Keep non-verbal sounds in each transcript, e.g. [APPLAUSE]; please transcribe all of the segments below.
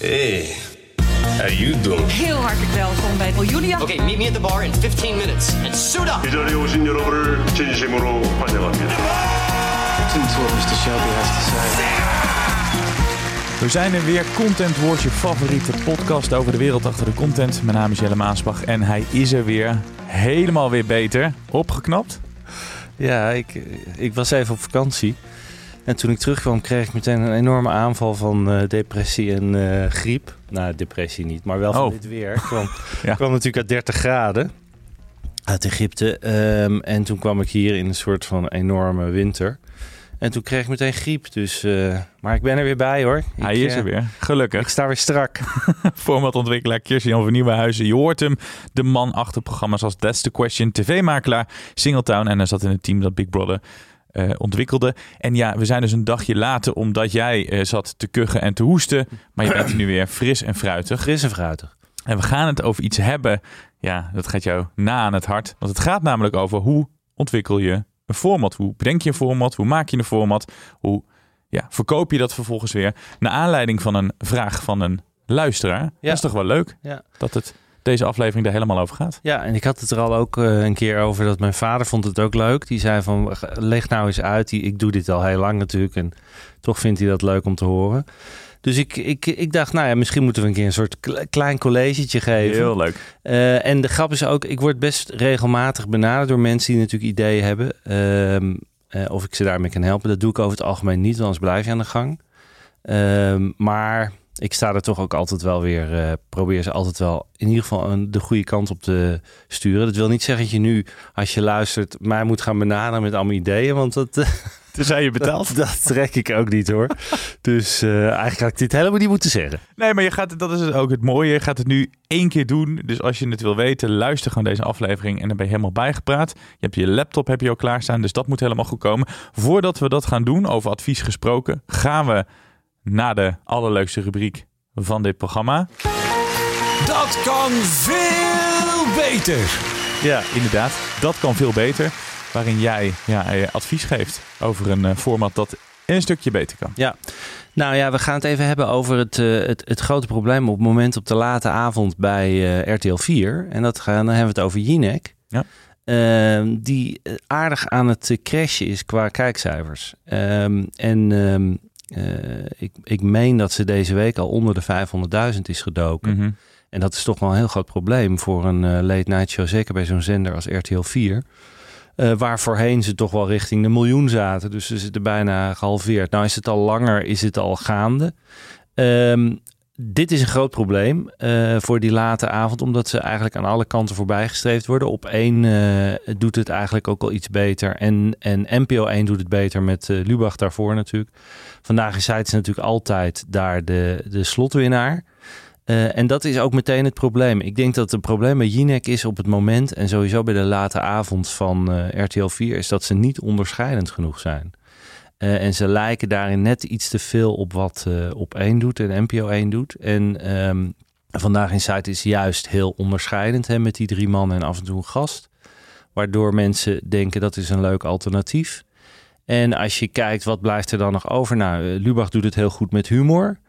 Hey, how you doing? Heel hartelijk welkom bij Julia. Okay, meet me at the bar in 15 minutes and suit up. 이 자리에 오신 여러분을 진심으로 환영합니다. We zijn er weer. Content Wars, je favoriete podcast over de wereld achter de content. Mijn naam is Jelle Maasbach en hij is er weer. Helemaal weer beter. Opgeknapt. Ja, ik, ik was even op vakantie. En toen ik terugkwam, kreeg ik meteen een enorme aanval van eh, depressie en eh, griep. Nou, depressie niet, maar wel van Oh. dit weer. Ik kwam, [LAUGHS] Ja. kwam natuurlijk uit 30 graden uit Egypte. Ehm, en toen kwam ik hier in een soort van enorme winter. En toen kreeg ik meteen griep. Dus, eh, maar ik ben er weer bij hoor. Hij ik, is er weer. Gelukkig. Ik sta weer strak. [LAUGHS] formatontwikkelaar Kirsten-Jan van Nieuwenhuizen. Je hoort hem, de man achter programma's als That's the Question, tv-makelaar, Singletown. En hij zat in het team dat Big Brother eh, ontwikkelde. En ja, we zijn dus een dagje later omdat jij eh, zat te kuchen en te hoesten. Maar je bent nu weer fris en fruitig. Fris en fruitig. En we gaan het over iets hebben. Ja, dat gaat jou na aan het hart. Want het gaat namelijk over hoe ontwikkel je een format? Hoe bedenk je een format? Hoe maak je een format? Hoe ja, verkoop je dat vervolgens weer? Naar aanleiding van een vraag van een luisteraar. Dat is toch wel leuk Ja. dat het deze aflevering er helemaal over gaat. Ja, en ik had het er al ook eh, een keer over dat mijn vader vond het ook leuk. Die zei van, leg nou eens uit. Die, ik doe dit al heel lang natuurlijk en toch vindt hij dat leuk om te horen. Dus ik, ik, ik dacht, nou ja, misschien moeten we een keer een soort kle- klein collegetje geven. Heel leuk. Eh, en de grap is ook, ik word best regelmatig benaderd door mensen die natuurlijk ideeën hebben. Ehm, eh, of ik ze daarmee kan helpen. Dat doe ik over het algemeen niet, want anders blijf je aan de gang. Ehm, maar ik sta er toch ook altijd wel weer, eh, probeer ze altijd wel in ieder geval een, de goede kant op te sturen. Dat wil niet zeggen dat je nu, als je luistert, mij moet gaan benaderen met allemaal ideeën. Want dat, eh, [LAUGHS] Tenzij je betaalt. dat, [LAUGHS] dat trek ik ook niet hoor. Dus eh, eigenlijk had ik dit helemaal niet moeten zeggen. Nee, maar je gaat, dat is ook het mooie. Je gaat het nu één keer doen. Dus als je het wil weten, luister gewoon deze aflevering. En dan ben je helemaal bijgepraat. Je hebt je laptop heb je al klaarstaan. Dus dat moet helemaal goed komen. Voordat we dat gaan doen, over advies gesproken, gaan we naar de allerleukste rubriek van dit programma. Dat kan veel beter. Ja, inderdaad. Dat kan veel beter. Waarin jij ja, advies geeft over een eh, format dat een stukje beter kan. Ja, nou ja, we gaan het even hebben over het, eh, het, het grote probleem op het moment op de late avond bij eh, RTL 4. En dat gaan, dan hebben we het over Jinek. Ja. Ehm, die aardig aan het crashen is qua kijkcijfers. Ehm, en ehm, eh, ik, ik meen dat ze deze week al onder de 500.000 is gedoken. Mhm. En dat is toch wel een heel groot probleem voor een eh, late night show, zeker bij zo'n zender als RTL 4. Eh, waar voorheen ze toch wel richting de miljoen zaten. Dus ze zitten bijna gehalveerd. Nou is het al langer, is het al gaande. Ehm, dit is een groot probleem eh, voor die late avond, omdat ze eigenlijk aan alle kanten voorbij gestreefd worden. Op één eh, doet het eigenlijk ook al iets beter. En, en NPO 1 doet het beter met eh, Lubach daarvoor natuurlijk. Vandaag is zij natuurlijk altijd daar de, de slotwinnaar. En dat is ook meteen het probleem. Ik denk dat het probleem bij Jinek is op het moment... en sowieso bij de late avond van RTL 4... is dat ze niet onderscheidend genoeg zijn. Eh, en ze lijken daarin net iets te veel op wat eh, op 1 doet en NPO 1 doet. En ehm, vandaag in site is juist heel onderscheidend hè, met die drie mannen en af en toe een gast. Waardoor mensen denken dat is een leuk alternatief. En als je kijkt, wat blijft er dan nog over? Nou, eh, Lubach doet het heel goed met humor.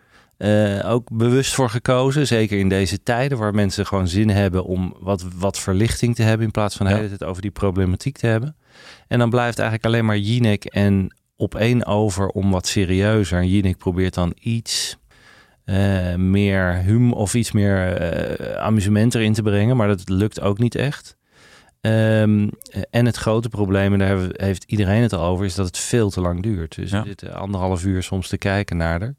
Ook bewust voor gekozen. Zeker in deze tijden waar mensen gewoon zin hebben om wat, wat verlichting te hebben. In plaats van de hele tijd over die problematiek te hebben. En dan blijft eigenlijk alleen maar Jinek en op één over om wat serieuzer. En Jinek probeert dan iets eh, meer hum of iets meer eh, amusement erin te brengen. Maar dat lukt ook niet echt. Ehm, en het grote probleem, en daar heeft iedereen het al over, is dat het veel te lang duurt. Dus Ja. we zitten anderhalf uur soms te kijken naar haar.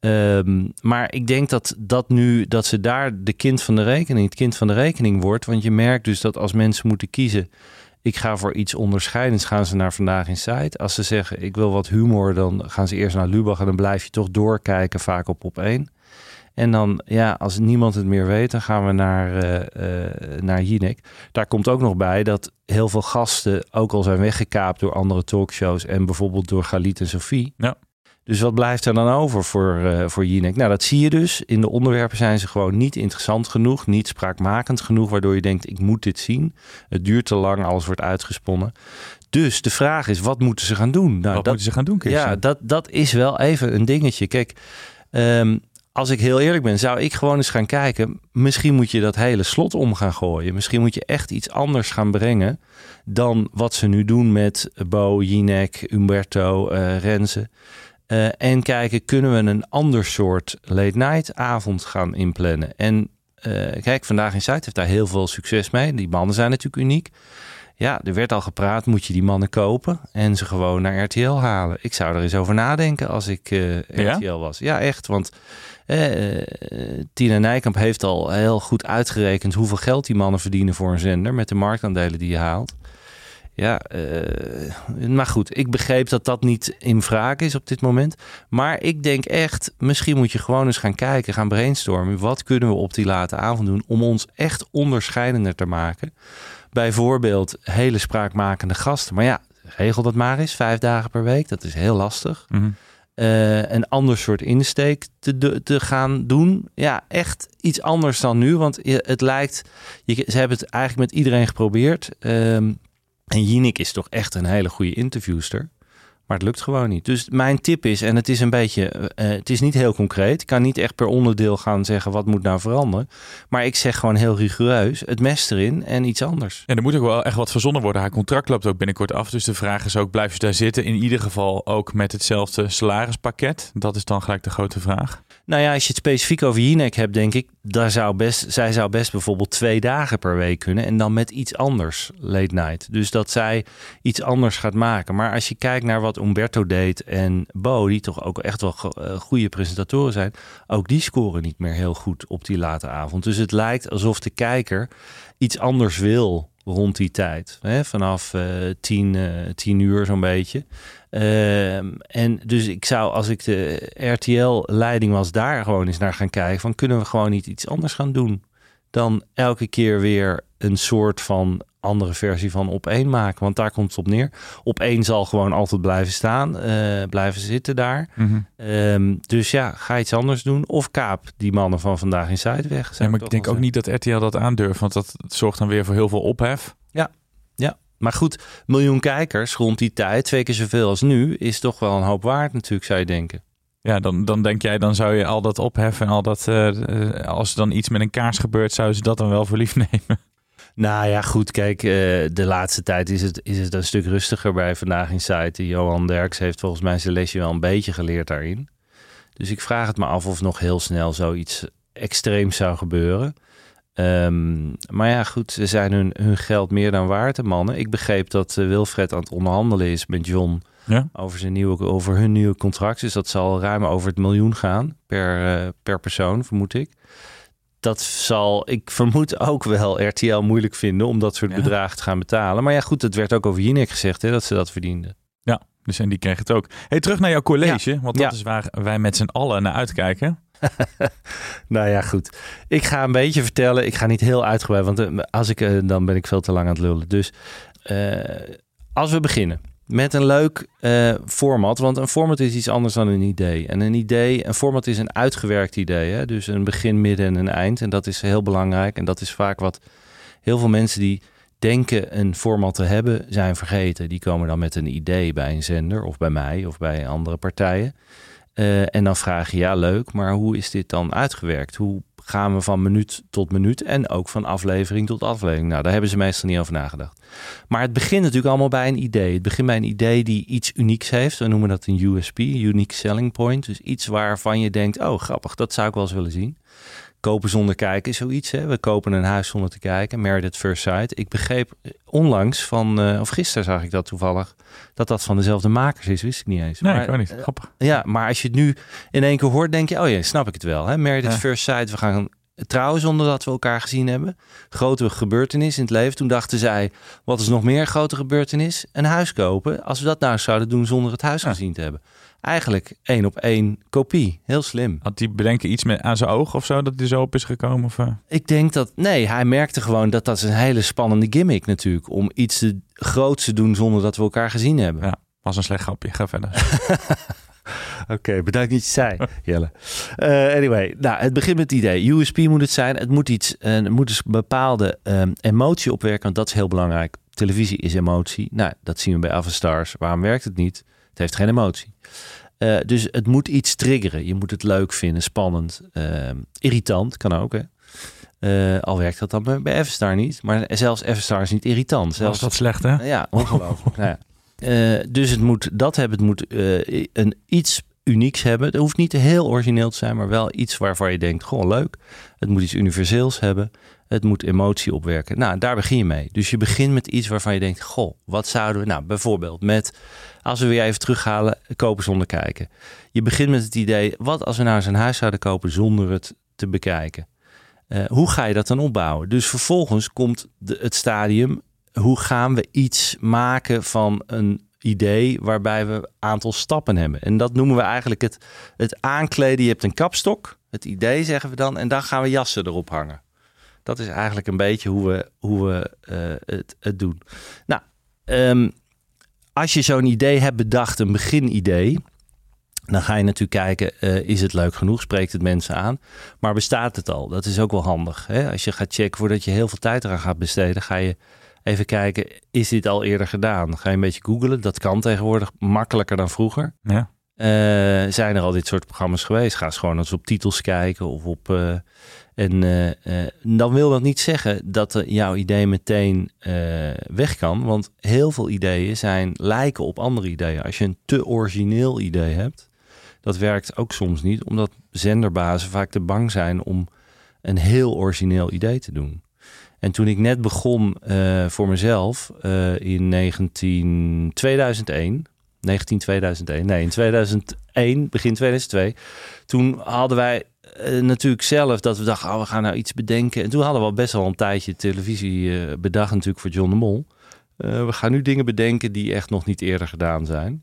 Ehm, maar ik denk dat, dat nu dat ze daar de kind van de rekening, het kind van de rekening wordt. Want je merkt dus dat als mensen moeten kiezen ik ga voor iets onderscheidends, gaan ze naar Vandaag in Site. Als ze zeggen, ik wil wat humor, dan gaan ze eerst naar Lubach en dan blijf je toch doorkijken, vaak op op één. En dan, ja, als niemand het meer weet, dan gaan we naar, uh, uh, naar Jinek. Daar komt ook nog bij dat heel veel gasten ook al zijn weggekaapt door andere talkshows en bijvoorbeeld door Galit en Sophie. Ja. Dus wat blijft er dan over voor, uh, voor Jinek? Nou, dat zie je dus. In de onderwerpen zijn ze gewoon niet interessant genoeg, niet spraakmakend genoeg, waardoor je denkt, ik moet dit zien. Het duurt te lang, alles wordt uitgesponnen. Dus de vraag is, wat moeten ze gaan doen? Nou, wat dat, moeten ze gaan doen, Kirsten? Ja, dat, dat is wel even een dingetje. Kijk, um, als ik heel eerlijk ben, zou ik gewoon eens gaan kijken. Misschien moet je dat hele slot om gaan gooien. Misschien moet je echt iets anders gaan brengen dan wat ze nu doen met Bo, Jinek, Umberto, uh, Renze. Uh, en kijken, kunnen we een ander soort late night avond gaan inplannen? En uh, kijk, vandaag in Zuid heeft daar heel veel succes mee. Die mannen zijn natuurlijk uniek. Ja, er werd al gepraat, moet je die mannen kopen en ze gewoon naar RTL halen. Ik zou er eens over nadenken als ik uh, RTL ja? was. Ja, echt, want Tina Nijkamp heeft al heel goed uitgerekend hoeveel geld die mannen verdienen voor een zender met de marktaandelen die je haalt. Ja, uh, maar goed, ik begreep dat dat niet in vraag is op dit moment. Maar ik denk echt, misschien moet je gewoon eens gaan kijken, gaan brainstormen. Wat kunnen we op die late avond doen om ons echt onderscheidender te maken? Bijvoorbeeld hele spraakmakende gasten. Maar ja, regel dat maar eens, vijf dagen per week. Dat is heel lastig. Mm -hmm. Uh, een ander soort insteek te, te gaan doen. Ja, echt iets anders dan nu. Want het lijkt, je, ze hebben het eigenlijk met iedereen geprobeerd. Um, en Jinek is toch echt een hele goede interviewster. Maar het lukt gewoon niet. Dus mijn tip is, en het is een beetje, uh, het is niet heel concreet. Ik kan niet echt per onderdeel gaan zeggen wat moet nou veranderen. Maar ik zeg gewoon heel rigoureus, het mes erin en iets anders. En er moet ook wel echt wat verzonnen worden. Haar contract loopt ook binnenkort af. Dus de vraag is ook, blijf je daar zitten? In ieder geval ook met hetzelfde salarispakket. Dat is dan gelijk de grote vraag. Nou ja, als je het specifiek over Jinek hebt, denk ik, daar zou best, zij zou best bijvoorbeeld twee dagen per week kunnen en dan met iets anders late night. Dus dat zij iets anders gaat maken. Maar als je kijkt naar wat Umberto deed en Bo, die toch ook echt wel goede presentatoren zijn, ook die scoren niet meer heel goed op die late avond. Dus het lijkt alsof de kijker iets anders wil rond die tijd. Hè? Vanaf uh, tien, uh, tien uur zo'n beetje. Uh, en dus ik zou, als ik de RTL-leiding was, daar gewoon eens naar gaan kijken. Van kunnen we gewoon niet iets anders gaan doen? Dan elke keer weer een soort van andere versie van op één maken. Want daar komt het op neer. Op één zal gewoon altijd blijven staan, uh, blijven zitten daar. Mm -hmm. um, dus ja, ga iets anders doen. Of kaap die mannen van vandaag in Zuid weg. Ja, maar ik denk ook niet dat RTL dat aandurft. Want dat zorgt dan weer voor heel veel ophef. Ja, ja. Maar goed, miljoen kijkers rond die tijd, twee keer zoveel als nu, is toch wel een hoop waard natuurlijk, zou je denken. Ja, dan, dan denk jij, dan zou je al dat opheffen en al dat, uh, als er dan iets met een kaars gebeurt, zou ze dat dan wel voor lief [LAUGHS] nemen? Nou ja, goed, kijk, uh, de laatste tijd is het, is het een stuk rustiger bij Vandaag in Site. Johan Derks heeft volgens mij zijn lesje wel een beetje geleerd daarin. Dus ik vraag het me af of nog heel snel zoiets extreems zou gebeuren. Um, maar ja, goed, ze zijn hun, hun geld meer dan waard, de mannen. Ik begreep dat uh, Wilfred aan het onderhandelen is met John ja? over, zijn nieuwe, over hun nieuwe contract. Dus dat zal ruim over het miljoen gaan per, uh, per persoon, vermoed ik. Dat zal, ik vermoed ook wel RTL moeilijk vinden om dat soort ja. bedragen te gaan betalen. Maar ja, goed, het werd ook over Jinek gezegd hè, dat ze dat verdienden. Ja, dus en die kreeg het ook. Hey, terug naar jouw college, ja. want dat is waar wij met z'n allen naar uitkijken. [LAUGHS] nou ja, goed. Ik ga een beetje vertellen. Ik ga niet heel uitgebreid, want uh, als ik, uh, dan ben ik veel te lang aan het lullen. Dus uh, als we beginnen met een leuk format, want een format is iets anders dan een idee. En een idee, een format is een uitgewerkt idee. Hè? Dus een begin, midden en een eind. En dat is heel belangrijk. En dat is vaak wat heel veel mensen die denken een format te hebben, zijn vergeten. Die komen dan met een idee bij een zender of bij mij of bij andere partijen. Uh, en dan vraag je, ja leuk, maar hoe is dit dan uitgewerkt? Hoe gaan we van minuut tot minuut en ook van aflevering tot aflevering? Nou, daar hebben ze meestal niet over nagedacht. Maar het begint natuurlijk allemaal bij een idee. Het begint bij een idee die iets unieks heeft. We noemen dat een USP, Unique Selling Point. Dus iets waarvan je denkt, oh grappig, dat zou ik wel eens willen zien. Kopen zonder kijken is zoiets. Hè? We kopen een huis zonder te kijken. Married at First Sight. Ik begreep onlangs van, uh, of gisteren zag ik dat toevallig, dat dat van dezelfde makers is. Wist ik niet eens. Nee, maar, ik ook niet. Grappig. Uh, ja, maar als je het nu in één keer hoort, denk je, oh ja, snap ik het wel. Hè? Married at ja. First Sight. We gaan trouwen zonder dat we elkaar gezien hebben. Grote gebeurtenis in het leven. Toen dachten zij, wat is nog meer een grote gebeurtenis? Een huis kopen. Als we dat nou zouden doen zonder het huis gezien te hebben. Eigenlijk één op één kopie. Heel slim. Had hij bedenken iets met aan zijn oog of zo dat hij zo op is gekomen? Of, eh? Ik denk dat, nee, hij merkte gewoon dat dat is een hele spannende gimmick natuurlijk. Om iets te, groots te doen zonder dat we elkaar gezien hebben. Ja, was een slecht grapje. Ga verder. [LAUGHS] [LAUGHS] Oké, bedankt dat je zei, Jelle. Eh, anyway, nou, het begint met het idee. USP moet het zijn. Het moet iets, uh, het moet dus een bepaalde um, emotie opwerken, want dat is heel belangrijk. Televisie is emotie. Nou, dat zien we bij Avastars. Waarom werkt het niet? Het heeft geen emotie. Uh, dus het moet iets triggeren. Je moet het leuk vinden, spannend, ehm, irritant, kan ook hè. al werkt dat dan bij Everstar niet. Maar zelfs Everstar is niet irritant. Zelfs, Was dat slecht hè? Ja, ongelooflijk. nou ja. Dus het moet dat hebben, het moet een iets unieks hebben. Het hoeft niet heel origineel te zijn, maar wel iets waarvan je denkt, gewoon leuk. Het moet iets universeels hebben. Het moet emotie opwerken. Nou, daar begin je mee. Dus je begint met iets waarvan je denkt, goh, wat zouden we... Nou, bijvoorbeeld met, als we weer even terughalen, kopen zonder kijken. Je begint met het idee, wat als we nou eens een huis zouden kopen zonder het te bekijken? Uh, hoe ga je dat dan opbouwen? Dus vervolgens komt de, het stadium, hoe gaan we iets maken van een idee waarbij we een aantal stappen hebben. En dat noemen we eigenlijk het, het aankleden. Je hebt een kapstok, het idee zeggen we dan, en dan gaan we jassen erop hangen. Dat is eigenlijk een beetje hoe we, hoe we uh, het, het doen. Nou, um, als je zo'n idee hebt bedacht, een beginidee, dan ga je natuurlijk kijken, uh, is het leuk genoeg? Spreekt het mensen aan? Maar bestaat het al? Dat is ook wel handig. Hè? Als je gaat checken voordat je heel veel tijd eraan gaat besteden, ga je even kijken, is dit al eerder gedaan? Ga je een beetje googlen. Dat kan tegenwoordig makkelijker dan vroeger. Ja. Uh, zijn er al dit soort programma's geweest? Ga eens gewoon eens op titels kijken of op. Uh, en uh, dan wil dat niet zeggen dat jouw idee meteen weg kan. Want heel veel ideeën zijn lijken op andere ideeën. Als je een te origineel idee hebt, dat werkt ook soms niet, omdat zenderbazen vaak te bang zijn om een heel origineel idee te doen. En toen ik net begon voor mezelf in 19, 2001, 19 2001, nee in 2001, begin 2002, toen hadden wij uh, natuurlijk zelf dat we dachten, oh, we gaan nou iets bedenken. En toen hadden we al best wel een tijdje televisie bedacht natuurlijk voor John de Mol. we gaan nu dingen bedenken die echt nog niet eerder gedaan zijn.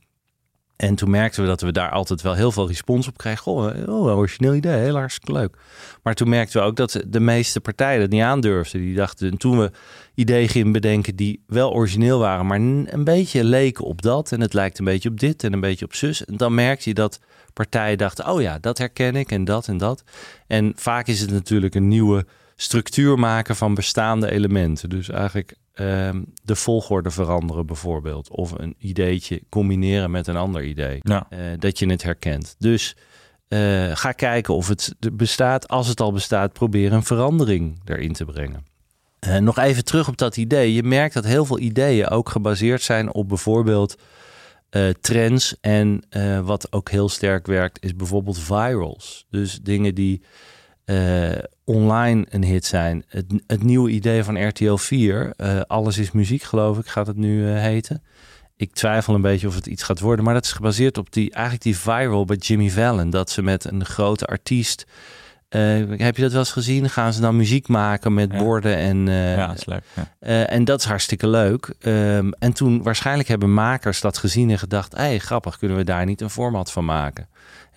En toen merkten we dat we daar altijd wel heel veel respons op kregen. Goh, oh, origineel idee, heel hartstikke leuk. Maar toen merkten we ook dat de meeste partijen het niet aandurfden. Die dachten, en toen we ideeën gingen bedenken die wel origineel waren, maar een beetje leken op dat. En het lijkt een beetje op dit en een beetje op zus. En dan merkte je dat partijen dachten, oh ja, dat herken ik en dat en dat. En vaak is het natuurlijk een nieuwe structuur maken van bestaande elementen. Dus eigenlijk um, de volgorde veranderen bijvoorbeeld. Of een ideetje combineren met een ander idee. Ja. Uh, dat je het herkent. Dus uh, ga kijken of het bestaat. Als het al bestaat, probeer een verandering erin te brengen. Uh, nog even terug op dat idee. Je merkt dat heel veel ideeën ook gebaseerd zijn op bijvoorbeeld trends. En wat ook heel sterk werkt, is bijvoorbeeld virals. Dus dingen die uh, online een hit zijn. Het, het, nieuwe idee van RTL 4, uh, Alles is muziek geloof ik, gaat het nu uh, heten. Ik twijfel een beetje of het iets gaat worden, maar dat is gebaseerd op die, eigenlijk die viral bij Jimmy Fallon. Dat ze met een grote artiest, heb je dat wel eens gezien? Gaan ze dan muziek maken met ja. borden en... ja, dat is leuk. Ja. en dat is hartstikke leuk. Um, en toen waarschijnlijk hebben makers dat gezien en gedacht, hé hey, grappig, kunnen we daar niet een format van maken?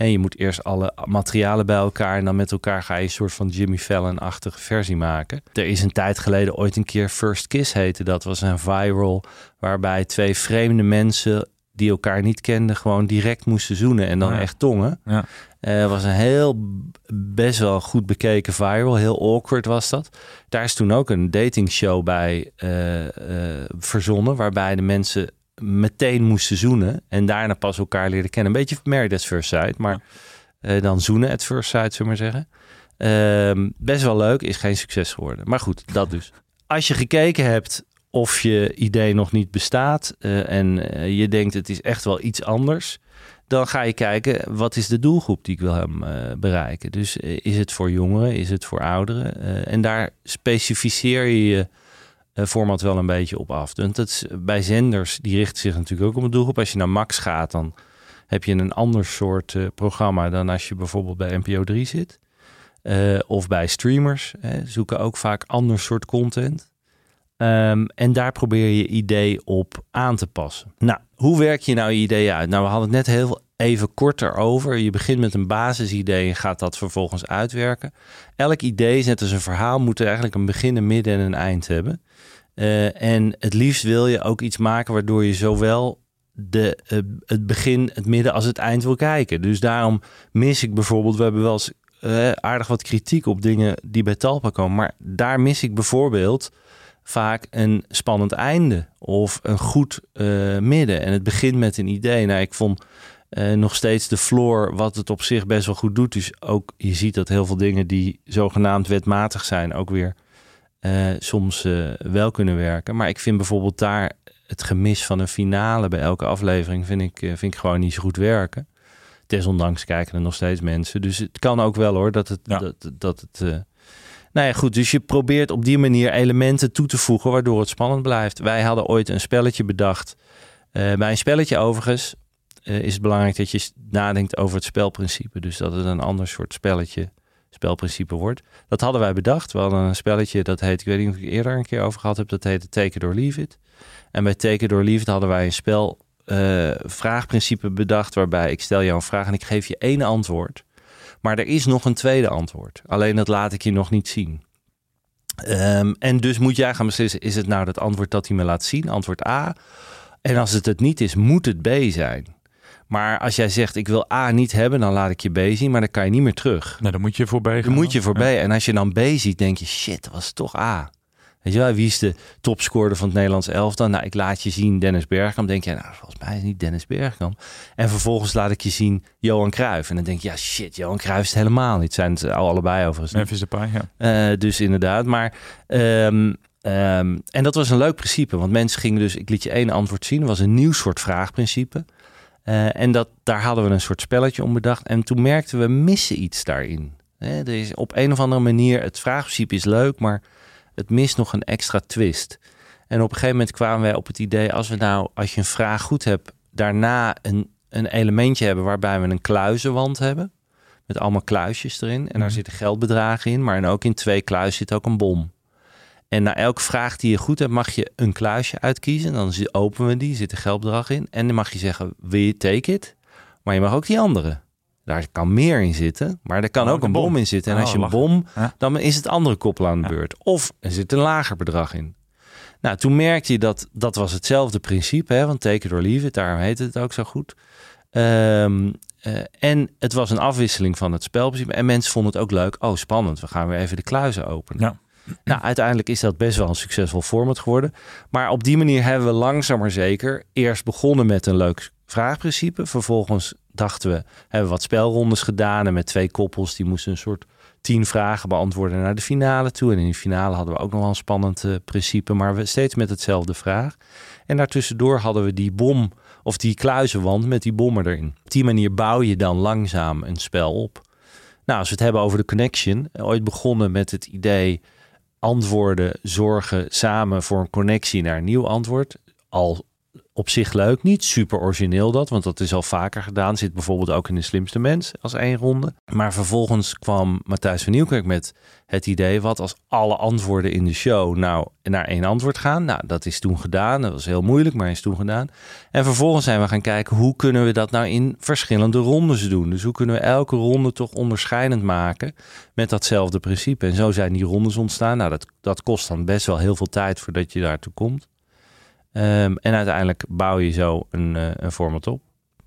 En je moet eerst alle materialen bij elkaar en dan met elkaar ga je een soort van Jimmy Fallon-achtige versie maken. Er is een tijd geleden ooit een keer First Kiss heette. Dat was een viral waarbij twee vreemde mensen die elkaar niet kenden gewoon direct moesten zoenen en dan ja. echt tongen. Ja. Uh, was een heel best wel goed bekeken viral, heel awkward was dat. Daar is toen ook een datingshow bij uh, uh, verzonnen waarbij de mensen meteen moesten zoenen. En daarna pas elkaar leren kennen. Een beetje Married at First Sight. Maar uh, dan zoenen at First Sight, zullen we maar zeggen. Uh, best wel leuk. Is geen succes geworden. Maar goed, dat dus. Als je gekeken hebt of je idee nog niet bestaat. Uh, en je denkt het is echt wel iets anders. Dan ga je kijken, wat is de doelgroep die ik wil hem bereiken? Dus is het voor jongeren? Is het voor ouderen? en daar specificeer je je format wel een beetje op af. Want is, bij zenders, die richten zich natuurlijk ook op een doelgroep. Als je naar Max gaat, dan heb je een ander soort uh, programma dan als je bijvoorbeeld bij NPO 3 zit. Eh, of bij streamers. Hè, zoeken ook vaak ander soort content. Ehm, en daar probeer je idee op aan te passen. Nou, hoe werk je nou je idee uit? Nou, we hadden het net heel even korter over. Je begint met een basisidee en gaat dat vervolgens uitwerken. Elk idee, net als een verhaal, moet eigenlijk een begin, een midden en een eind hebben. Eh, en het liefst wil je ook iets maken waardoor je zowel de, eh, het begin, het midden als het eind wil kijken. Dus daarom mis ik bijvoorbeeld, we hebben wel eens eh, aardig wat kritiek op dingen die bij Talpa komen. Maar daar mis ik bijvoorbeeld vaak een spannend einde of een goed midden. En het begint met een idee. Nou, ik vond nog steeds de floor, wat het op zich best wel goed doet. Dus ook je ziet dat heel veel dingen die zogenaamd wetmatig zijn, ook weer uh, soms wel kunnen werken. Maar ik vind bijvoorbeeld daar het gemis van een finale bij elke aflevering vind ik, vind ik gewoon niet zo goed werken. Desondanks kijken er nog steeds mensen. Dus het kan ook wel hoor dat het. Ja. Dat, dat het nou ja, goed. Dus je probeert op die manier elementen toe te voegen waardoor het spannend blijft. Wij hadden ooit een spelletje bedacht. bij een spelletje overigens is het belangrijk dat je nadenkt over het spelprincipe. Dus dat het een ander soort spelletje spelprincipe wordt. Dat hadden wij bedacht. We hadden een spelletje dat heet, ik weet niet of ik eerder een keer over gehad heb, dat heette Take It or Leave It. En bij Take It or Leave It hadden wij een spel uh, vraagprincipe bedacht waarbij ik stel jou een vraag en ik geef je één antwoord. Maar er is nog een tweede antwoord. Alleen dat laat ik je nog niet zien. Um, en dus moet jij gaan beslissen, is het nou dat antwoord dat hij me laat zien, antwoord A? En als het het niet is, moet het B zijn. Maar als jij zegt, ik wil A niet hebben, dan laat ik je B zien, maar dan kan je niet meer terug. Nou, dan moet je voorbij gaan. Dan moet je voorbij. Ja. En als je dan B ziet, denk je, shit, dat was toch A. Weet je wel, wie is de topscorer van het Nederlands elftal? Nou, ik laat je zien Dennis Bergkamp. denk je, nou, volgens mij is niet Dennis Bergkamp. En vervolgens laat ik je zien Johan Cruijff. En dan denk je, ja, shit, Johan Cruijff is het helemaal niet. Zijn het al allebei overigens. Memphis Depay, ja. Uh, dus inderdaad, maar... Um, um, en dat was een leuk principe, want mensen gingen dus... Ik liet je één antwoord zien, was een nieuw soort vraagprincipe. Uh, en dat, daar hadden we een soort spelletje om bedacht. En toen merkten we, missen iets daarin. Hè, er is op een of andere manier, het vraagprincipe is leuk, maar het mist nog een extra twist. En op een gegeven moment kwamen wij op het idee, als we nou, als je een vraag goed hebt, daarna een, een elementje hebben waarbij we een kluizenwand hebben. Met allemaal kluisjes erin. En daar Mhm. zitten geldbedragen in. Maar en ook in twee kluis zit ook een bom. En na elke vraag die je goed hebt, mag je een kluisje uitkiezen. Dan openen we die, zit een geldbedrag in. En dan mag je zeggen, wil je take it? Maar je mag ook die andere. Daar kan meer in zitten, maar er kan Oh, ook een bom. bom. in zitten. En Oh, als je een bom, Ja. dan is het andere koppel aan de Ja. beurt. Of er zit een lager bedrag in. Nou, toen merkte je dat dat was hetzelfde principe, hè, want take it or leave it, daarom heet het ook zo goed. Ehm, eh, en het was een afwisseling van het spelprincipe. En mensen vonden het ook leuk. Oh, spannend, we gaan weer even de kluizen openen. Ja. Nou, uiteindelijk is dat best wel een succesvol format geworden. Maar op die manier hebben we langzaam maar zeker eerst begonnen met een leuk vraagprincipe. Vervolgens dachten we, hebben we wat spelrondes gedaan. En met twee koppels, die moesten een soort tien vragen beantwoorden naar de finale toe. En in die finale hadden we ook nog wel een spannend eh, principe. Maar we steeds met hetzelfde vraag. En daartussendoor hadden we die bom of die kluizenwand met die bommen erin. Op die manier bouw je dan langzaam een spel op. Nou, als we het hebben over de connection. eh, Ooit begonnen met het idee antwoorden zorgen samen voor een connectie naar nieuw antwoord. Al op zich leuk, niet super origineel dat, want dat is al vaker gedaan. Zit bijvoorbeeld ook in de slimste mens als één ronde. Maar vervolgens kwam Matthijs van Nieuwkerk met het idee, wat als alle antwoorden in de show nou naar één antwoord gaan. Nou, dat is toen gedaan. Dat was heel moeilijk, maar is toen gedaan. En vervolgens zijn we gaan kijken, hoe kunnen we dat nou in verschillende rondes doen? Dus hoe kunnen we elke ronde toch onderscheidend maken met datzelfde principe? En zo zijn die rondes ontstaan. Nou, dat, dat kost dan best wel heel veel tijd voordat je daartoe komt. Um, en uiteindelijk bouw je zo een, uh, een format op.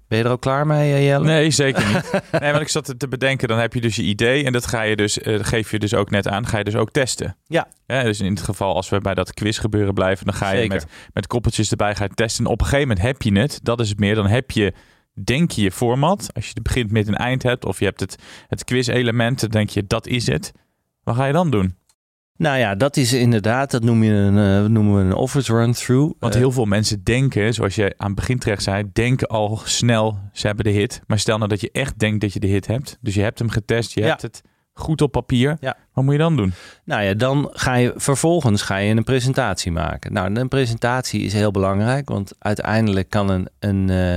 Ben je er ook klaar mee, uh, Jelle? Nee, zeker niet. [LAUGHS] nee, want ik zat te bedenken, dan heb je dus je idee en dat ga je dus, uh, geef je dus ook net aan, ga je dus ook testen. Ja. ja. Dus in het geval als we bij dat quiz gebeuren blijven, dan ga je Zeker. met, met koppeltjes erbij gaan testen. En op een gegeven moment heb je het, dat is het meer, dan heb je, denk je je format. Als je het begint met een eind hebt of je hebt het, het quiz element, dan denk je dat is het. Wat ga je dan doen? Nou ja, dat is inderdaad, dat noem je een, uh, noemen we een office run-through. Want heel veel mensen denken, zoals je aan het begin terecht zei, denken al snel, ze hebben de hit. Maar stel nou dat je echt denkt dat je de hit hebt. Dus je hebt hem getest, je Ja. hebt het goed op papier. Ja. Wat moet je dan doen? Nou ja, dan ga je vervolgens ga je een presentatie maken. Nou, een presentatie is heel belangrijk, want uiteindelijk kan een, een, uh,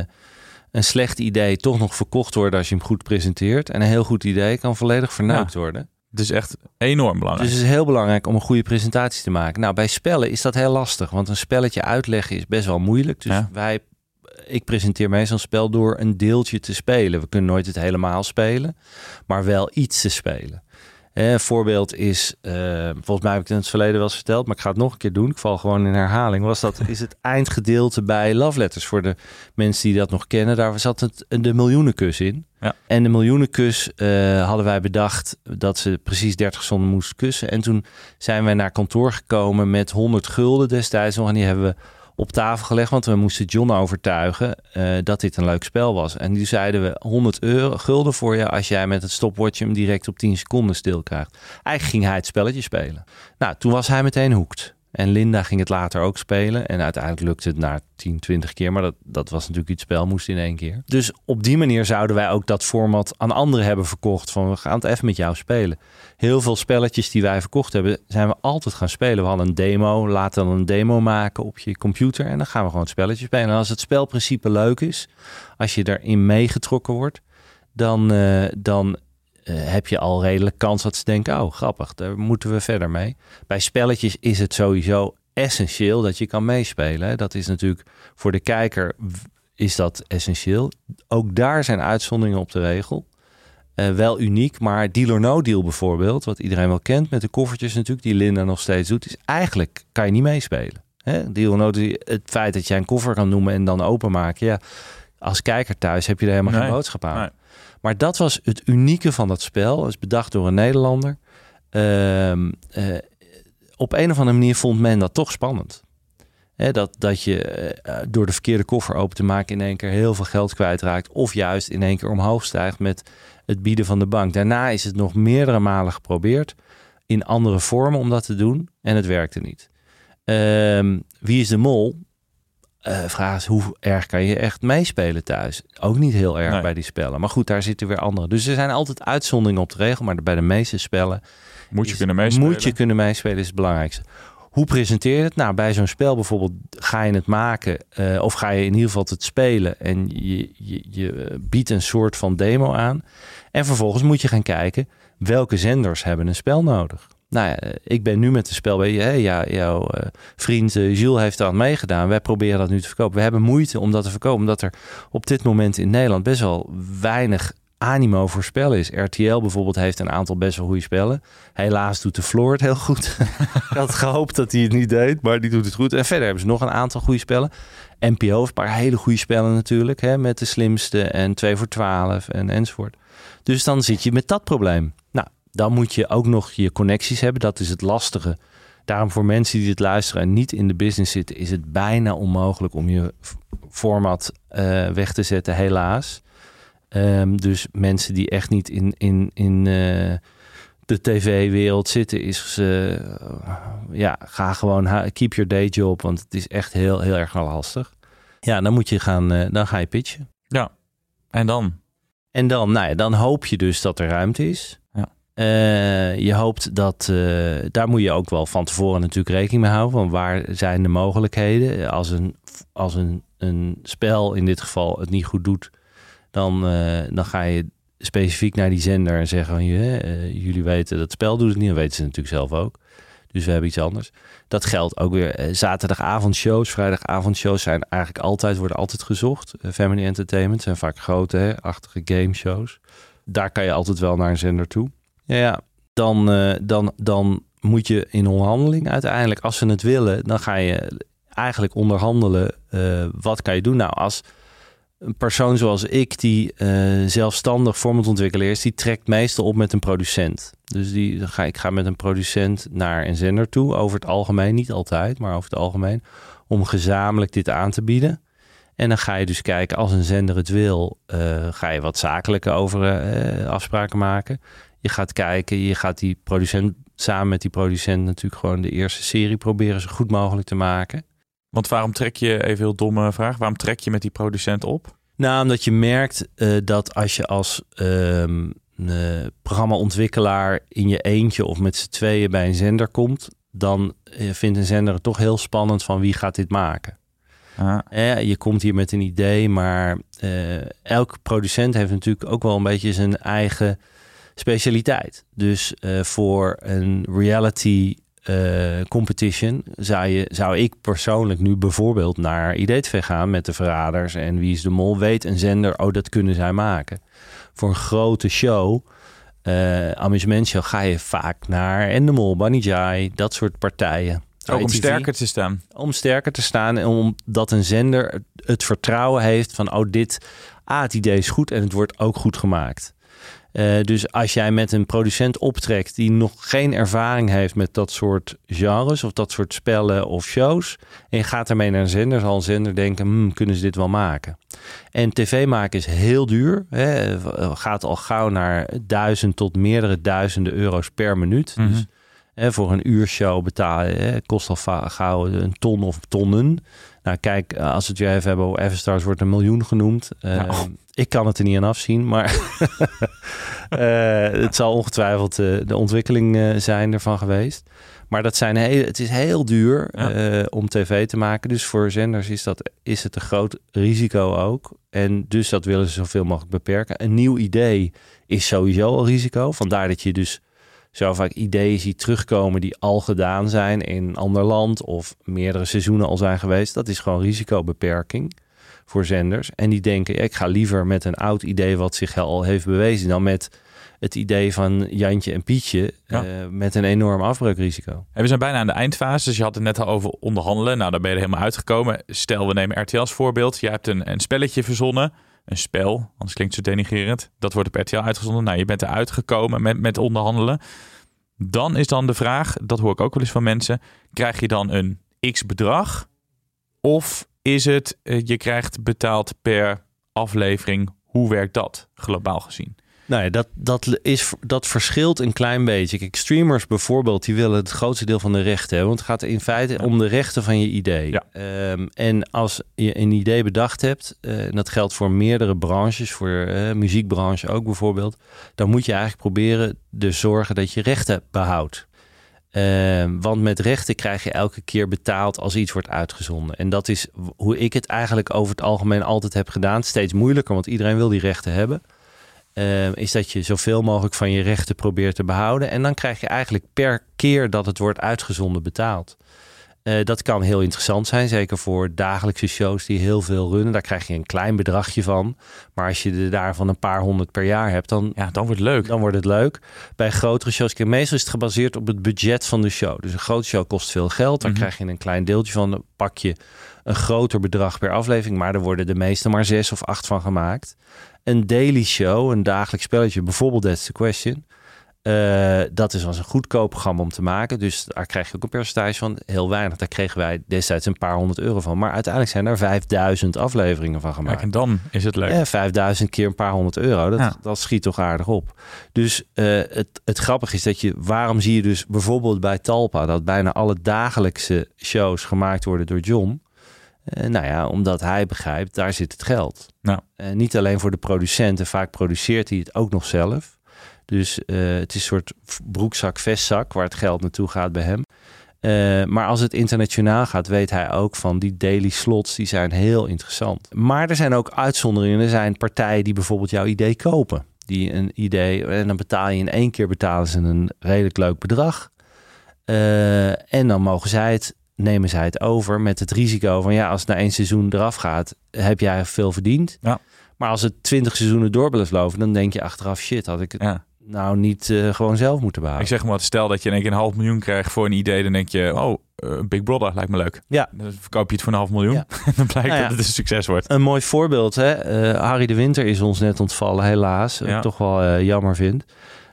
een slecht idee toch nog verkocht worden als je hem goed presenteert. En een heel goed idee kan volledig verneukt Ja. worden. Het is echt enorm belangrijk. Dus het is heel belangrijk om een goede presentatie te maken. Nou, bij spellen is dat heel lastig, want een spelletje uitleggen is best wel moeilijk. Dus Ja. wij, ik presenteer meestal een spel door een deeltje te spelen. We kunnen nooit het helemaal spelen, maar wel iets te spelen. Eh, Een voorbeeld is, eh, volgens mij heb ik het in het verleden wel eens verteld, maar ik ga het nog een keer doen. Ik val gewoon in herhaling. Was dat is het eindgedeelte bij Love Letters voor de mensen die dat nog kennen? Daar zat het de miljoenenkus in. Ja. En de miljoenenkus eh, hadden wij bedacht dat ze precies 30 seconden moest kussen. En toen zijn wij naar kantoor gekomen met 100 gulden destijds nog. En die hebben we op tafel gelegd, want we moesten John overtuigen eh, dat dit een leuk spel was. En die zeiden we 100 euro, gulden voor je als jij met het stopwatch hem direct op 10 seconden stil krijgt. Eigenlijk ging hij het spelletje spelen. Nou, toen was hij meteen hoekt. En Linda ging het later ook spelen. En uiteindelijk lukte het na 10, 20 keer. Maar dat, dat was natuurlijk iets spel, moest in één keer. Dus op die manier zouden wij ook dat format aan anderen hebben verkocht. Van we gaan het even met jou spelen. Heel veel spelletjes die wij verkocht hebben, zijn we altijd gaan spelen. We hadden een demo, laten dan een demo maken op je computer. En dan gaan we gewoon het spelletje spelen. En als het spelprincipe leuk is, als je erin meegetrokken wordt, dan, eh, dan heb je al redelijk kans dat ze denken, oh grappig, daar moeten we verder mee. Bij spelletjes is het sowieso essentieel dat je kan meespelen. Dat is natuurlijk voor de kijker is dat essentieel. Ook daar zijn uitzonderingen op de regel. Eh, wel uniek, maar Deal or No Deal bijvoorbeeld, wat iedereen wel kent met de koffertjes natuurlijk, die Linda nog steeds doet, is eigenlijk kan je niet meespelen. Hè? Deal or No Deal, het feit dat jij een koffer kan noemen en dan openmaken, ja, als kijker thuis heb je er helemaal Nee, geen boodschap aan. nee. Maar dat was het unieke van dat spel. Het is bedacht door een Nederlander. Ehm, eh, op een of andere manier vond men dat toch spannend. Hè, dat, dat je eh, door de verkeerde koffer open te maken in één keer heel veel geld kwijtraakt. Of juist in één keer omhoog stijgt met het bieden van de bank. Daarna is het nog meerdere malen geprobeerd in andere vormen om dat te doen. En het werkte niet. Ehm, wie is de mol? Eh, vraag is, hoe erg kan je echt meespelen thuis? Ook niet heel erg Nee. bij die spellen. Maar goed, daar zitten weer andere. Dus er zijn altijd uitzonderingen op de regel. Maar bij de meeste spellen Moet je is- kunnen meespelen. Moet je kunnen meespelen is het belangrijkste. Hoe presenteer je het? Nou, bij zo'n spel bijvoorbeeld ga je het maken eh, of ga je in ieder geval het spelen en je, je, je eh, biedt een soort van demo aan. En vervolgens moet je gaan kijken welke zenders hebben een spel nodig. Nou ja, ik ben nu met het spel bij je. Ja, jouw eh, vriend eh, Jules heeft aan meegedaan. Wij proberen dat nu te verkopen. We hebben moeite om dat te verkopen, omdat er op dit moment in Nederland best wel weinig animo voor spellen is. RTL bijvoorbeeld heeft een aantal best wel goede spellen. Helaas doet de Floor het heel goed. [LAUGHS] ik had gehoopt dat hij het niet deed, maar die doet het goed. En verder hebben ze nog een aantal goede spellen. NPO heeft een paar hele goede spellen natuurlijk. Hè, met de slimste en 2 voor 12 en enzovoort. Dus dan zit je met dat probleem. Nou, dan moet je ook nog je connecties hebben. Dat is het lastige. Daarom voor mensen die dit luisteren en niet in de business zitten... is het bijna onmogelijk om je format eh, weg te zetten, helaas. Ehm, dus mensen die echt niet in, in, in eh, de tv-wereld zitten, is eh, ja, ga gewoon keep your day job, want het is echt heel, heel erg lastig. Ja, dan moet je gaan, dan ga je pitchen. Ja. En dan? En dan, nou ja, dan hoop je dus dat er ruimte is. Eh, je hoopt dat, eh, daar moet je ook wel van tevoren natuurlijk rekening mee houden. Van waar zijn de mogelijkheden? Als een, als een, een spel in dit geval het niet goed doet, dan, eh, dan ga je specifiek naar die zender en zeggen van jullie weten dat spel doet het niet. Dat weten ze natuurlijk zelf ook. Dus we hebben iets anders. Dat geldt ook weer. zaterdagavondshows, vrijdagavondshows zijn eigenlijk altijd, worden altijd gezocht. Family Entertainment zijn vaak grote, hè, achtige gameshows. Daar kan je altijd wel naar een zender toe. Ja, ja. Dan, eh, dan, dan moet je in onderhandeling uiteindelijk, als ze het willen, dan ga je eigenlijk onderhandelen. eh, wat kan je doen? Nou, als een persoon zoals ik, die eh, zelfstandig formatontwikkelaar is, die trekt meestal op met een producent. Dus die, ga, ik ga met een producent naar een zender toe, over het algemeen, niet altijd, maar over het algemeen, om gezamenlijk dit aan te bieden. En dan ga je dus kijken, als een zender het wil, ga je wat zakelijke over afspraken maken. Je gaat kijken, je gaat die producent samen met die producent natuurlijk gewoon de eerste serie proberen zo goed mogelijk te maken. Want waarom trek je, even heel domme vraag, waarom trek je met die producent op? Nou, omdat je merkt eh, dat als je als ehm eh, programmaontwikkelaar in je eentje of met z'n tweeën bij een zender komt, dan eh, vindt een zender het toch heel spannend van wie gaat dit maken. Ah, Eh, je komt hier met een idee, maar elke producent heeft natuurlijk ook wel een beetje zijn eigen specialiteit. Dus eh, voor een reality eh, competition zou, je, zou ik persoonlijk nu bijvoorbeeld naar IDTV gaan met de Verraders en Wie is de Mol. Weet een zender, oh dat kunnen zij maken. Voor een grote show, uh, amusementshow, ga je vaak naar Endemol, Bunny Jai, dat soort partijen. Ook om sterker te staan. Om sterker te staan en omdat een zender het vertrouwen heeft van, oh dit, ah het idee is goed en het wordt ook goed gemaakt. Uh, dus als jij met een producent optrekt die nog geen ervaring heeft met dat soort genres of dat soort spellen of shows. En je gaat ermee naar een zender, zal een zender denken, hmm, kunnen ze dit wel maken? En tv maken is heel duur. Hè? Gaat al gauw naar duizend tot meerdere duizenden euro's per minuut. Mhm. Dus hè, voor een uurshow betalen hè, kost al gauw een ton of tonnen. Nou, kijk, als we het weer even hebben over Everstars, wordt een miljoen genoemd. Uh, Ik kan het er niet aan afzien, maar uh, [LAUGHS] het zal ongetwijfeld uh, de ontwikkeling zijn ervan geweest. Maar dat zijn heel, het is heel duur ja. om tv te maken. Dus voor zenders is, dat, is het een groot risico ook. En dus dat willen ze zoveel mogelijk beperken. Een nieuw idee is sowieso al risico. Vandaar dat je dus zo vaak ideeën ziet terugkomen die al gedaan zijn in een ander land of meerdere seizoenen al zijn geweest. Dat is gewoon risicobeperking voor zenders. En die denken, ik ga liever met een oud idee wat zich al heeft bewezen dan met het idee van Jantje en Pietje ja. uh, met een enorm afbreukrisico. En we zijn bijna aan de eindfase, dus je had het net al over onderhandelen. Nou, daar ben je er helemaal uitgekomen. Stel, we nemen RTL als voorbeeld. Je hebt een, een spelletje verzonnen, een spel, anders klinkt het zo denigerend. Dat wordt op RTL uitgezonden. Nou, je bent eruit gekomen met, met onderhandelen. Dan is dan de vraag, dat hoor ik ook wel eens van mensen, krijg je dan een x bedrag? Of is het, uh, je krijgt betaald per aflevering? Hoe werkt dat, globaal gezien? Nou ja, dat, dat, is, dat verschilt een klein beetje. Kijk, streamers bijvoorbeeld, die willen het grootste deel van de rechten hebben. Want het gaat in feite ja. om de rechten van je idee. Ja. Um, en als je een idee bedacht hebt, uh, en dat geldt voor meerdere branches, voor uh, muziekbranche ook bijvoorbeeld, dan moet je eigenlijk proberen de zorgen dat je rechten behoudt. Uh, want met rechten krijg je elke keer betaald als iets wordt uitgezonden. En dat is hoe ik het eigenlijk over het algemeen altijd heb gedaan. Steeds moeilijker, want iedereen wil die rechten hebben. Uh, is dat je zoveel mogelijk van je rechten probeert te behouden. En dan krijg je eigenlijk per keer dat het wordt uitgezonden betaald. Uh, dat kan heel interessant zijn, zeker voor dagelijkse shows die heel veel runnen. Daar krijg je een klein bedragje van. Maar als je er daarvan een paar honderd per jaar hebt, dan, ja, dan wordt het leuk. Dan wordt het leuk. Bij grotere shows, kijk, meestal is het gebaseerd op het budget van de show. Dus een grote show kost veel geld. Daar mm -hmm. krijg je een klein deeltje van. Dan pak je een groter bedrag per aflevering. Maar er worden de meeste maar zes of acht van gemaakt. Een daily show, een dagelijks spelletje, bijvoorbeeld That's the Question. Uh, dat is als een goedkoop programma om te maken. Dus daar krijg je ook een percentage van. Heel weinig. Daar kregen wij destijds een paar honderd euro van. Maar uiteindelijk zijn er 5000 afleveringen van gemaakt. Kijk, en dan is het leuk. Ja, 5000 keer een paar honderd euro. Dat, ja. dat schiet toch aardig op. Dus uh, het, het grappige is dat je... Waarom zie je dus bijvoorbeeld bij Talpa... dat bijna alle dagelijkse shows gemaakt worden door John... Uh, nou ja, omdat hij begrijpt, daar zit het geld. Nou. Uh, niet alleen voor de producenten, vaak produceert hij het ook nog zelf. Dus uh, het is een soort broekzak, vestzak waar het geld naartoe gaat bij hem. maar als het internationaal gaat, weet hij ook van die daily slots, die zijn heel interessant. Maar er zijn ook uitzonderingen. Er zijn partijen die bijvoorbeeld jouw idee kopen. Die een idee, en dan betaal je in één keer betalen ze een redelijk leuk bedrag. en dan mogen zij het nemen zij het over met het risico van ja, als het na één seizoen eraf gaat, heb jij veel verdiend. Ja. Maar als het twintig seizoenen door blijft lopen, dan denk je achteraf shit, had ik het ja. nou niet uh, gewoon zelf moeten behouden. Ik zeg maar, stel dat je in één keer een half miljoen krijgt voor een idee, dan denk je, oh, uh, Big Brother lijkt me leuk. Ja. Dan verkoop je het voor een half miljoen. Ja. [LAUGHS] dan blijkt nou ja. dat het een succes wordt. Een mooi voorbeeld, hè? Uh, Harry de Winter is ons net ontvallen, helaas. Ja. toch wel jammer vind.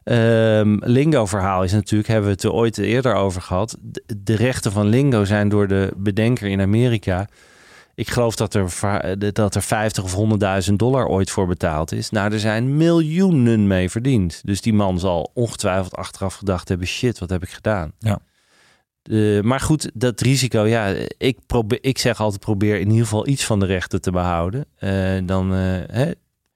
Um, Lingo-verhaal is natuurlijk, hebben we het er ooit eerder over gehad. De, de, rechten van Lingo zijn door de bedenker in Amerika. Ik geloof dat er, dat er 50 of 100.000 dollar ooit voor betaald is. Nou, er zijn miljoenen mee verdiend. Dus die man zal ongetwijfeld achteraf gedacht hebben: shit, wat heb ik gedaan? Ja. Uh, maar goed, dat risico, ja, ik, probeer, ik zeg altijd: probeer in ieder geval iets van de rechten te behouden. Uh, dan, uh, hè,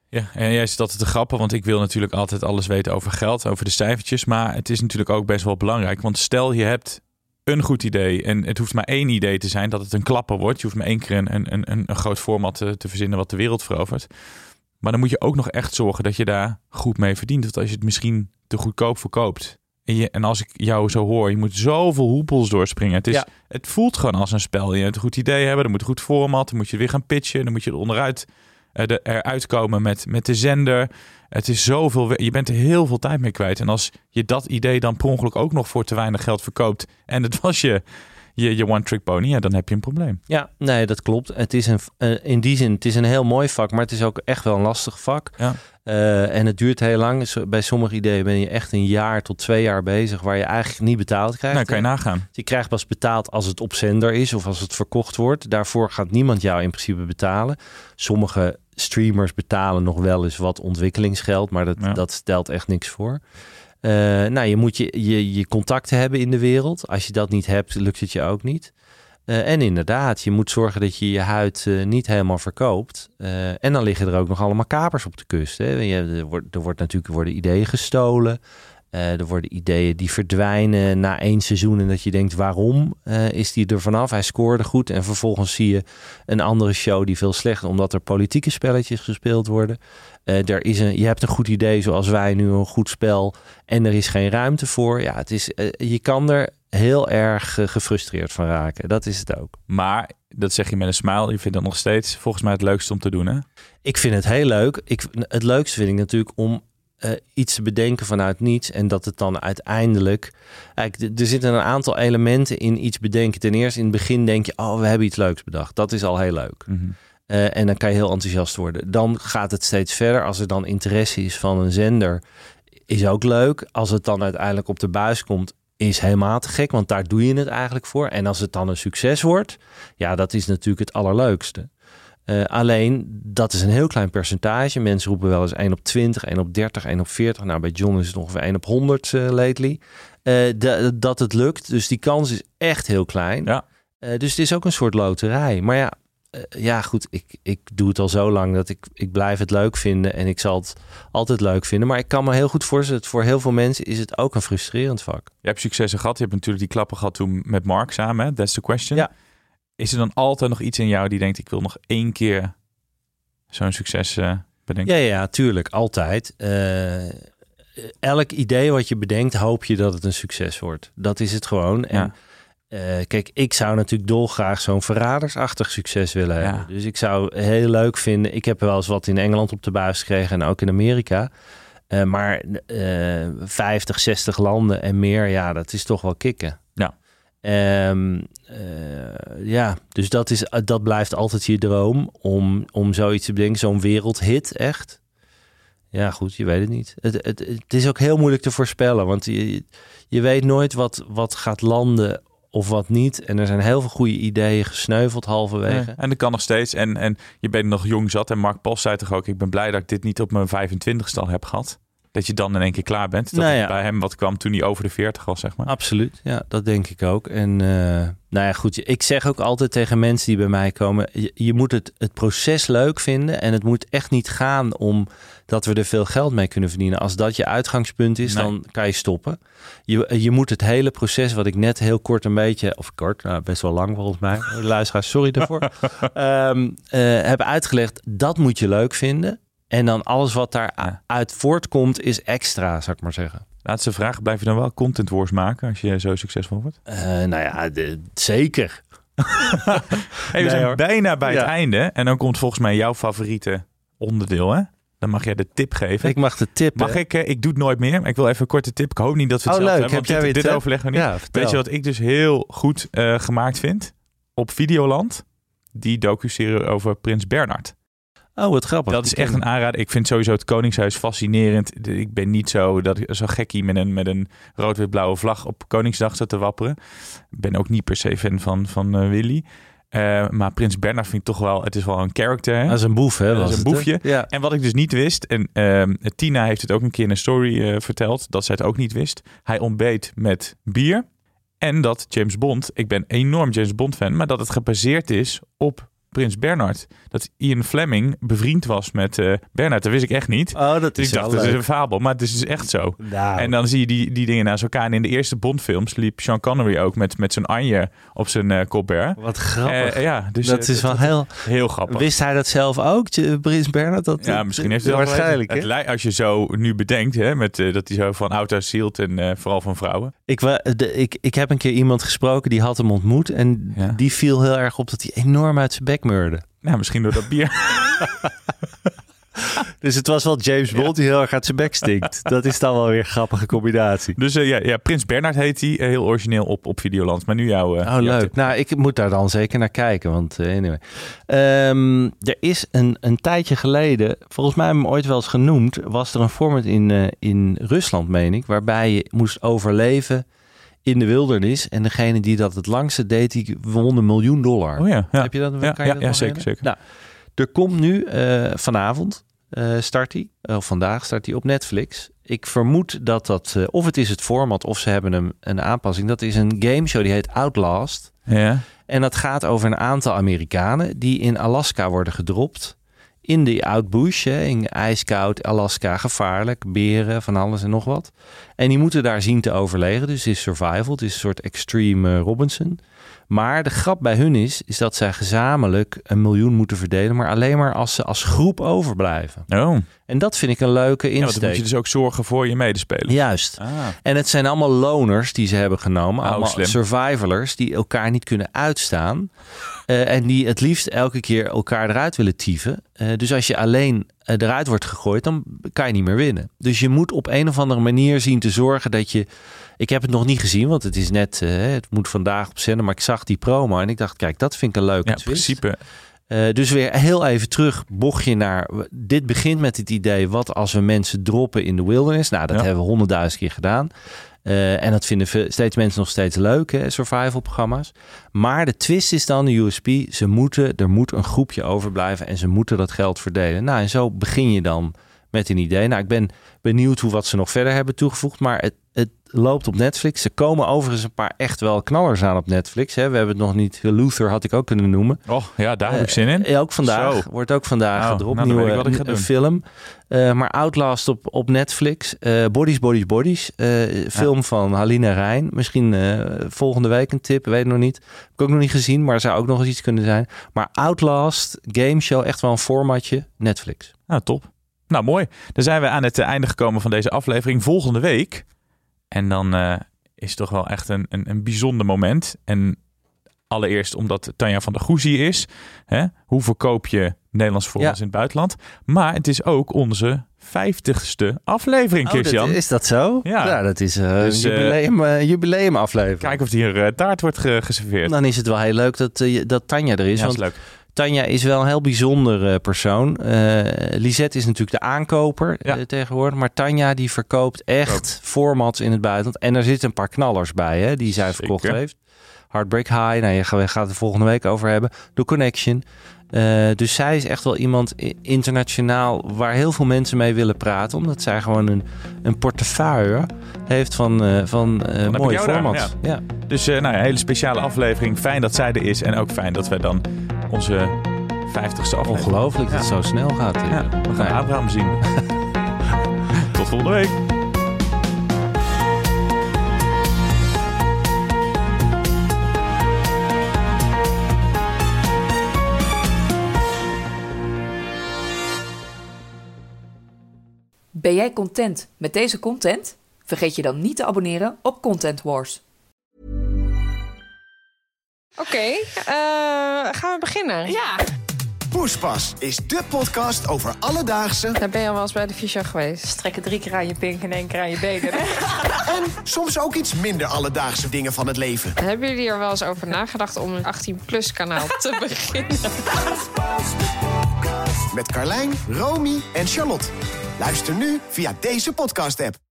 ja, en jij zit altijd te grappen, want ik wil natuurlijk altijd alles weten over geld, over de cijfertjes. Maar het is natuurlijk ook best wel belangrijk. Want stel je hebt een goed idee en het hoeft maar één idee te zijn dat het een klapper wordt. Je hoeft maar één keer een, een, een, een groot format te, te verzinnen wat de wereld verovert. Maar dan moet je ook nog echt zorgen dat je daar goed mee verdient. Want als je het misschien te goedkoop verkoopt. En, je, en als ik jou zo hoor, je moet zoveel hoepels doorspringen. Het, is, Ja. het voelt gewoon als een spel. Je moet een goed idee hebben, dan moet je goed format, dan moet je weer gaan pitchen, dan moet je er onderuit de, eruit komen met, met de zender. Het is zoveel, je bent er heel veel tijd mee kwijt. En als je dat idee dan per ongeluk ook nog voor te weinig geld verkoopt en het was je, je, je one-trick pony, ja, dan heb je een probleem. Ja, nee, dat klopt. Het is een, eh, in die zin, het is een heel mooi vak, maar het is ook echt wel een lastig vak. Ja. Eh, en het duurt heel lang. Bij sommige ideeën ben je echt een jaar tot twee jaar bezig, waar je eigenlijk niet betaald krijgt. Nou, kan je nagaan. Je krijgt pas betaald als het op zender is of als het verkocht wordt. Daarvoor gaat niemand jou in principe betalen. Sommige streamers betalen nog wel eens wat ontwikkelingsgeld, maar dat, Ja. dat stelt echt niks voor. Eh, nou, je moet je, je, je contacten hebben in de wereld. Als je dat niet hebt, lukt het je ook niet. Eh, en inderdaad, je moet zorgen dat je je huid eh, niet helemaal verkoopt. En dan liggen er ook nog allemaal kapers op de kust. Hè. Je, er, wordt, er wordt natuurlijk worden ideeën gestolen. Eh, er worden ideeën die verdwijnen na één seizoen. En dat je denkt, waarom eh, is die er vanaf? Hij scoorde goed. En vervolgens zie je een andere show die veel slechter... omdat er politieke spelletjes gespeeld worden. Eh, er is een, je hebt een goed idee zoals wij nu, een goed spel. En er is geen ruimte voor. Ja, het is, je kan er heel erg gefrustreerd van raken. Dat is het ook. Maar dat zeg je met een smile. Je vindt dat nog steeds volgens mij het leukste om te doen, hè? Ik vind het heel leuk. Ik, het leukste vind ik natuurlijk om eh, iets te bedenken vanuit niets. En dat het dan uiteindelijk. Eigenlijk, er zitten een aantal elementen in iets bedenken. Ten eerste in het begin denk je, oh, we hebben iets leuks bedacht. Dat is al heel leuk. Eh, en dan kan je heel enthousiast worden. Dan gaat het steeds verder. Als er dan interesse is van een zender, is ook leuk. Als het dan uiteindelijk op de buis komt, is helemaal te gek. Want daar doe je het eigenlijk voor. En als het dan een succes wordt, ja, dat is natuurlijk het allerleukste. Eh, alleen, dat is een heel klein percentage. Mensen roepen wel eens 1 op 20, 1 op 30, 1 op 40. Nou, bij John is het ongeveer 1 op 100 eh, lately. Eh, da- dat het lukt. Dus die kans is echt heel klein. Ja. Dus het is ook een soort loterij. Maar ja, ja goed, ik, ik doe het al zo lang dat ik, ik blijf het leuk vinden. En ik zal het altijd leuk vinden. Maar ik kan me heel goed voorstellen, dat voor heel veel mensen is het ook een frustrerend vak. Je hebt successen gehad. Je hebt natuurlijk die klappen gehad toen met Mark samen. Hè? That's the question. Ja. Is er dan altijd nog iets in jou die denkt... ik wil nog één keer zo'n succes eh, bedenken? Ja, ja, tuurlijk, altijd. Eh, elk idee wat je bedenkt, hoop je dat het een succes wordt. Dat is het gewoon. En eh, kijk, ik zou natuurlijk dolgraag zo'n verradersachtig succes willen Ja. hebben. Dus ik zou heel leuk vinden. Ik heb wel eens wat in Engeland op de buis gekregen en ook in Amerika. Maar eh 50, 60 landen en meer, ja, dat is toch wel kicken. Eh, ja, dus dat, is, dat blijft altijd je droom om, om zoiets te bedenken. Zo'n wereldhit, echt. Ja, goed, je weet het niet. Het, het, het is ook heel moeilijk te voorspellen, want je, je weet nooit wat, wat gaat landen of wat niet. En er zijn heel veel goede ideeën gesneuveld halverwege. En dat kan nog steeds. En, en je bent nog jong zat. En Mark Post zei toch ook... ik ben blij dat ik dit niet op mijn 25ste al heb gehad. Dat je dan in één keer klaar bent. Dat Nou ja. bij hem wat kwam toen hij over de 40 was, zeg maar. Absoluut, ja, dat denk ik ook. En eh, nou ja, goed, ik zeg ook altijd tegen mensen die bij mij komen: je, je moet het, het proces leuk vinden en het moet echt niet gaan om dat we er veel geld mee kunnen verdienen. Als dat je uitgangspunt is, Nee. dan kan je stoppen. Je, je moet het hele proces, wat ik net heel kort een beetje, of kort, nou, best wel lang volgens mij, [LAUGHS] luisteraars, sorry daarvoor, [LAUGHS] ehm, eh, heb uitgelegd. Dat moet je leuk vinden. En dan alles wat daaruit voortkomt is extra, zou ik maar zeggen. Laatste vraag. Blijf je dan wel content wars maken als je zo succesvol wordt? Eh, nou ja, de- zeker. [LAUGHS] Hey, we Nee, zijn hoor. bijna bij het einde. En dan komt volgens mij jouw favoriete onderdeel, hè? Dan mag jij de tip geven. Ik mag de tip. Mag ik? eh, Ik doe het nooit meer. maar Ik wil even een korte tip. Ik hoop niet dat we Oh, hetzelfde leuk. hebben. Heb want jij dit, dit overleggen we niet. Ja. Weet je wat ik dus heel goed eh, gemaakt vind? Op Videoland. Die docu-serie over Prins Bernhard. Oh, wat grappig. Dat is echt een aanrader. Ik vind sowieso het Koningshuis fascinerend. Ik ben niet zo, dat, zo gekkie met een, met een rood-wit-blauwe vlag op Koningsdag zat te wapperen. Ik ben ook niet per se fan van, van eh, Willy. Eh, maar Prins Bernhard vind ik toch wel, het is wel een character. Hè? Dat is een boef, hè? Dat was is een boefje. Ja. En wat ik dus niet wist, en ehm, Tina heeft het ook een keer in een story eh, verteld, dat zij het ook niet wist. Hij ontbeet met bier. En dat James Bond, ik ben enorm James Bond fan, maar dat het gebaseerd is op Prins Bernhard. Dat Ian Fleming bevriend was met eh Bernhard. Dat wist ik echt niet. Oh, dat Dus is ik dacht, dat is een fabel. Maar het is dus echt zo. Nou, En dan zie je die, die dingen naast elkaar. En in de eerste Bondfilms liep Sean Connery ook met, met zijn Anje op zijn eh Colbert. wat grappig. Eh, ja, dus dat is wel heel... heel grappig. Wist hij dat zelf ook, Prins Bernhard? Dat, Ja, misschien heeft hij dat Waarschijnlijk? Het lijkt- Als je zo nu bedenkt, hè, met, dat hij zo van oud zielt en vooral van vrouwen. Ik, de, ik, ik heb een keer iemand gesproken die had hem ontmoet. En Ja. die viel heel erg op dat hij enorm uit zijn bek Nou, misschien door dat bier. [LAUGHS] Dus het was wel James Bond die heel erg uit zijn bek stinkt. [LAUGHS] Dat is dan wel weer een grappige combinatie. Dus eh, ja, ja, Prins Bernhard heet hij. eh, heel origineel op, op Videoland. Maar nu jouw... eh, Oh, jouw leuk. tip. Nou, ik moet daar dan zeker naar kijken. Want eh, anyway. Ehm, er is een, een tijdje geleden, volgens mij hebben we hem ooit wel eens genoemd, was er een format in, eh, in Rusland, meen ik, waarbij je moest overleven in de wildernis. En degene die dat het langste deed, die won een miljoen dollar. Oh ja, ja. Heb je dat? Ja, kan je ja, dat ja, nog zeker, zeker. Nou, er komt nu eh, vanavond eh, start hij, of vandaag start hij op Netflix. Ik vermoed dat dat, eh, of het is het format, of ze hebben een, een aanpassing. Dat is een gameshow die heet Outlast. Ja. En dat gaat over een aantal Amerikanen die in Alaska worden gedropt. In de outbush, in ijskoud Alaska, gevaarlijk, beren, van alles en nog wat. En die moeten daar zien te overleven. Dus het is survival, het is een soort extreme Robinson. Maar de grap bij hun is, is dat zij gezamenlijk een miljoen moeten verdelen. Maar alleen maar als ze als groep overblijven. Oh. En dat vind ik een leuke Ja, want dan insteek. moet je dus ook zorgen voor je medespelers. Juist. Ah. En het zijn allemaal loners die ze hebben genomen. Oh, allemaal slim. survivalers die elkaar niet kunnen uitstaan. Eh, en die het liefst elke keer elkaar eruit willen tieven. Eh, dus als je alleen eh, eruit wordt gegooid, dan kan je niet meer winnen. Dus je moet op een of andere manier zien te zorgen dat je... Ik heb het nog niet gezien, want het is net... eh, het moet vandaag op zender, maar ik zag die promo en ik dacht, kijk, dat vind ik een leuke Ja, in principe. Eh, dus weer heel even terug, bocht je naar... Dit begint met het idee, wat als we mensen droppen in de wilderness? Nou, dat Ja. hebben we honderdduizend keer gedaan. Eh, en dat vinden steeds mensen nog steeds leuk, hè, survival programma's. Maar de twist is dan de USP. Ze moeten, er moet een groepje overblijven en ze moeten dat geld verdelen. Nou, en zo begin je dan met een idee. Nou, ik ben benieuwd hoe wat ze nog verder hebben toegevoegd. Maar het, het loopt op Netflix. Ze komen overigens een paar echt wel knallers aan op Netflix. Hè. We hebben het nog niet... Luther had ik ook kunnen noemen. Oh, ja, daar heb ik zin in. Eh, ook vandaag. Zo. Wordt ook vandaag Nou, gedropt. nou, dan Nieuwe wat ik ga doen. film. Eh, maar Outlast op, op Netflix. Eh, Bodies, Bodies, Bodies. Eh, film van Halina Rijn. Misschien eh, volgende week een tip. Weet ik nog niet. Heb ik ook nog niet gezien. Maar zou ook nog eens iets kunnen zijn. Maar Outlast, game show. Echt wel een formatje. Netflix. Nou, top. Nou, mooi. Dan zijn we aan het einde gekomen van deze aflevering. Volgende week. En dan eh, is het toch wel echt een, een, een bijzonder moment. En allereerst omdat Tanja van der Goes hier is. Hè? Hoe verkoop je Nederlands voor Ja. ons in het buitenland? Maar het is ook onze vijftigste aflevering, Christian. Oh, is dat zo? Ja. dat is eh, Dus, een eh, jubileum, eh, jubileumaflevering. Kijken of hier taart wordt ge- geserveerd. Dan is het wel heel leuk dat, dat Tanja er is. ja, dat want is leuk. Tanja is wel een heel bijzonder eh, persoon. Eh Lisette is natuurlijk de aankoper Ja. eh, tegenwoordig. Maar Tanja die verkoopt echt formats in het buitenland. En er zitten een paar knallers bij hè, die zij Zeker. verkocht heeft. Heartbreak High, nou, je gaat gaat het er volgende week over hebben. The Connection. Eh, dus zij is echt wel iemand internationaal waar heel veel mensen mee willen praten. Omdat zij gewoon een, een portefeuille heeft van, eh, van ik mooie daar, formats. ja. Dus eh, nou ja, een hele speciale aflevering. Fijn dat zij er is. En ook fijn dat wij dan onze vijftigste aflevering... Ongelooflijk dat het zo snel gaat. Ja, we gaan ja. Abraham zien. [LAUGHS] Tot volgende week. Ben jij content met deze content? Vergeet je dan niet te abonneren op Content Wars. Oké, eh, gaan we beginnen? Ja. Poespas is de podcast over alledaagse Daar ben je al wel eens bij de fysio geweest. Strekken drie keer aan je pink en één keer aan je benen. [LAUGHS] en soms ook iets minder alledaagse dingen van het leven. Hebben jullie er wel eens over nagedacht om een 18-plus kanaal [LAUGHS] te beginnen? Met Carlijn, Romy en Charlotte. Luister nu via deze podcast-app.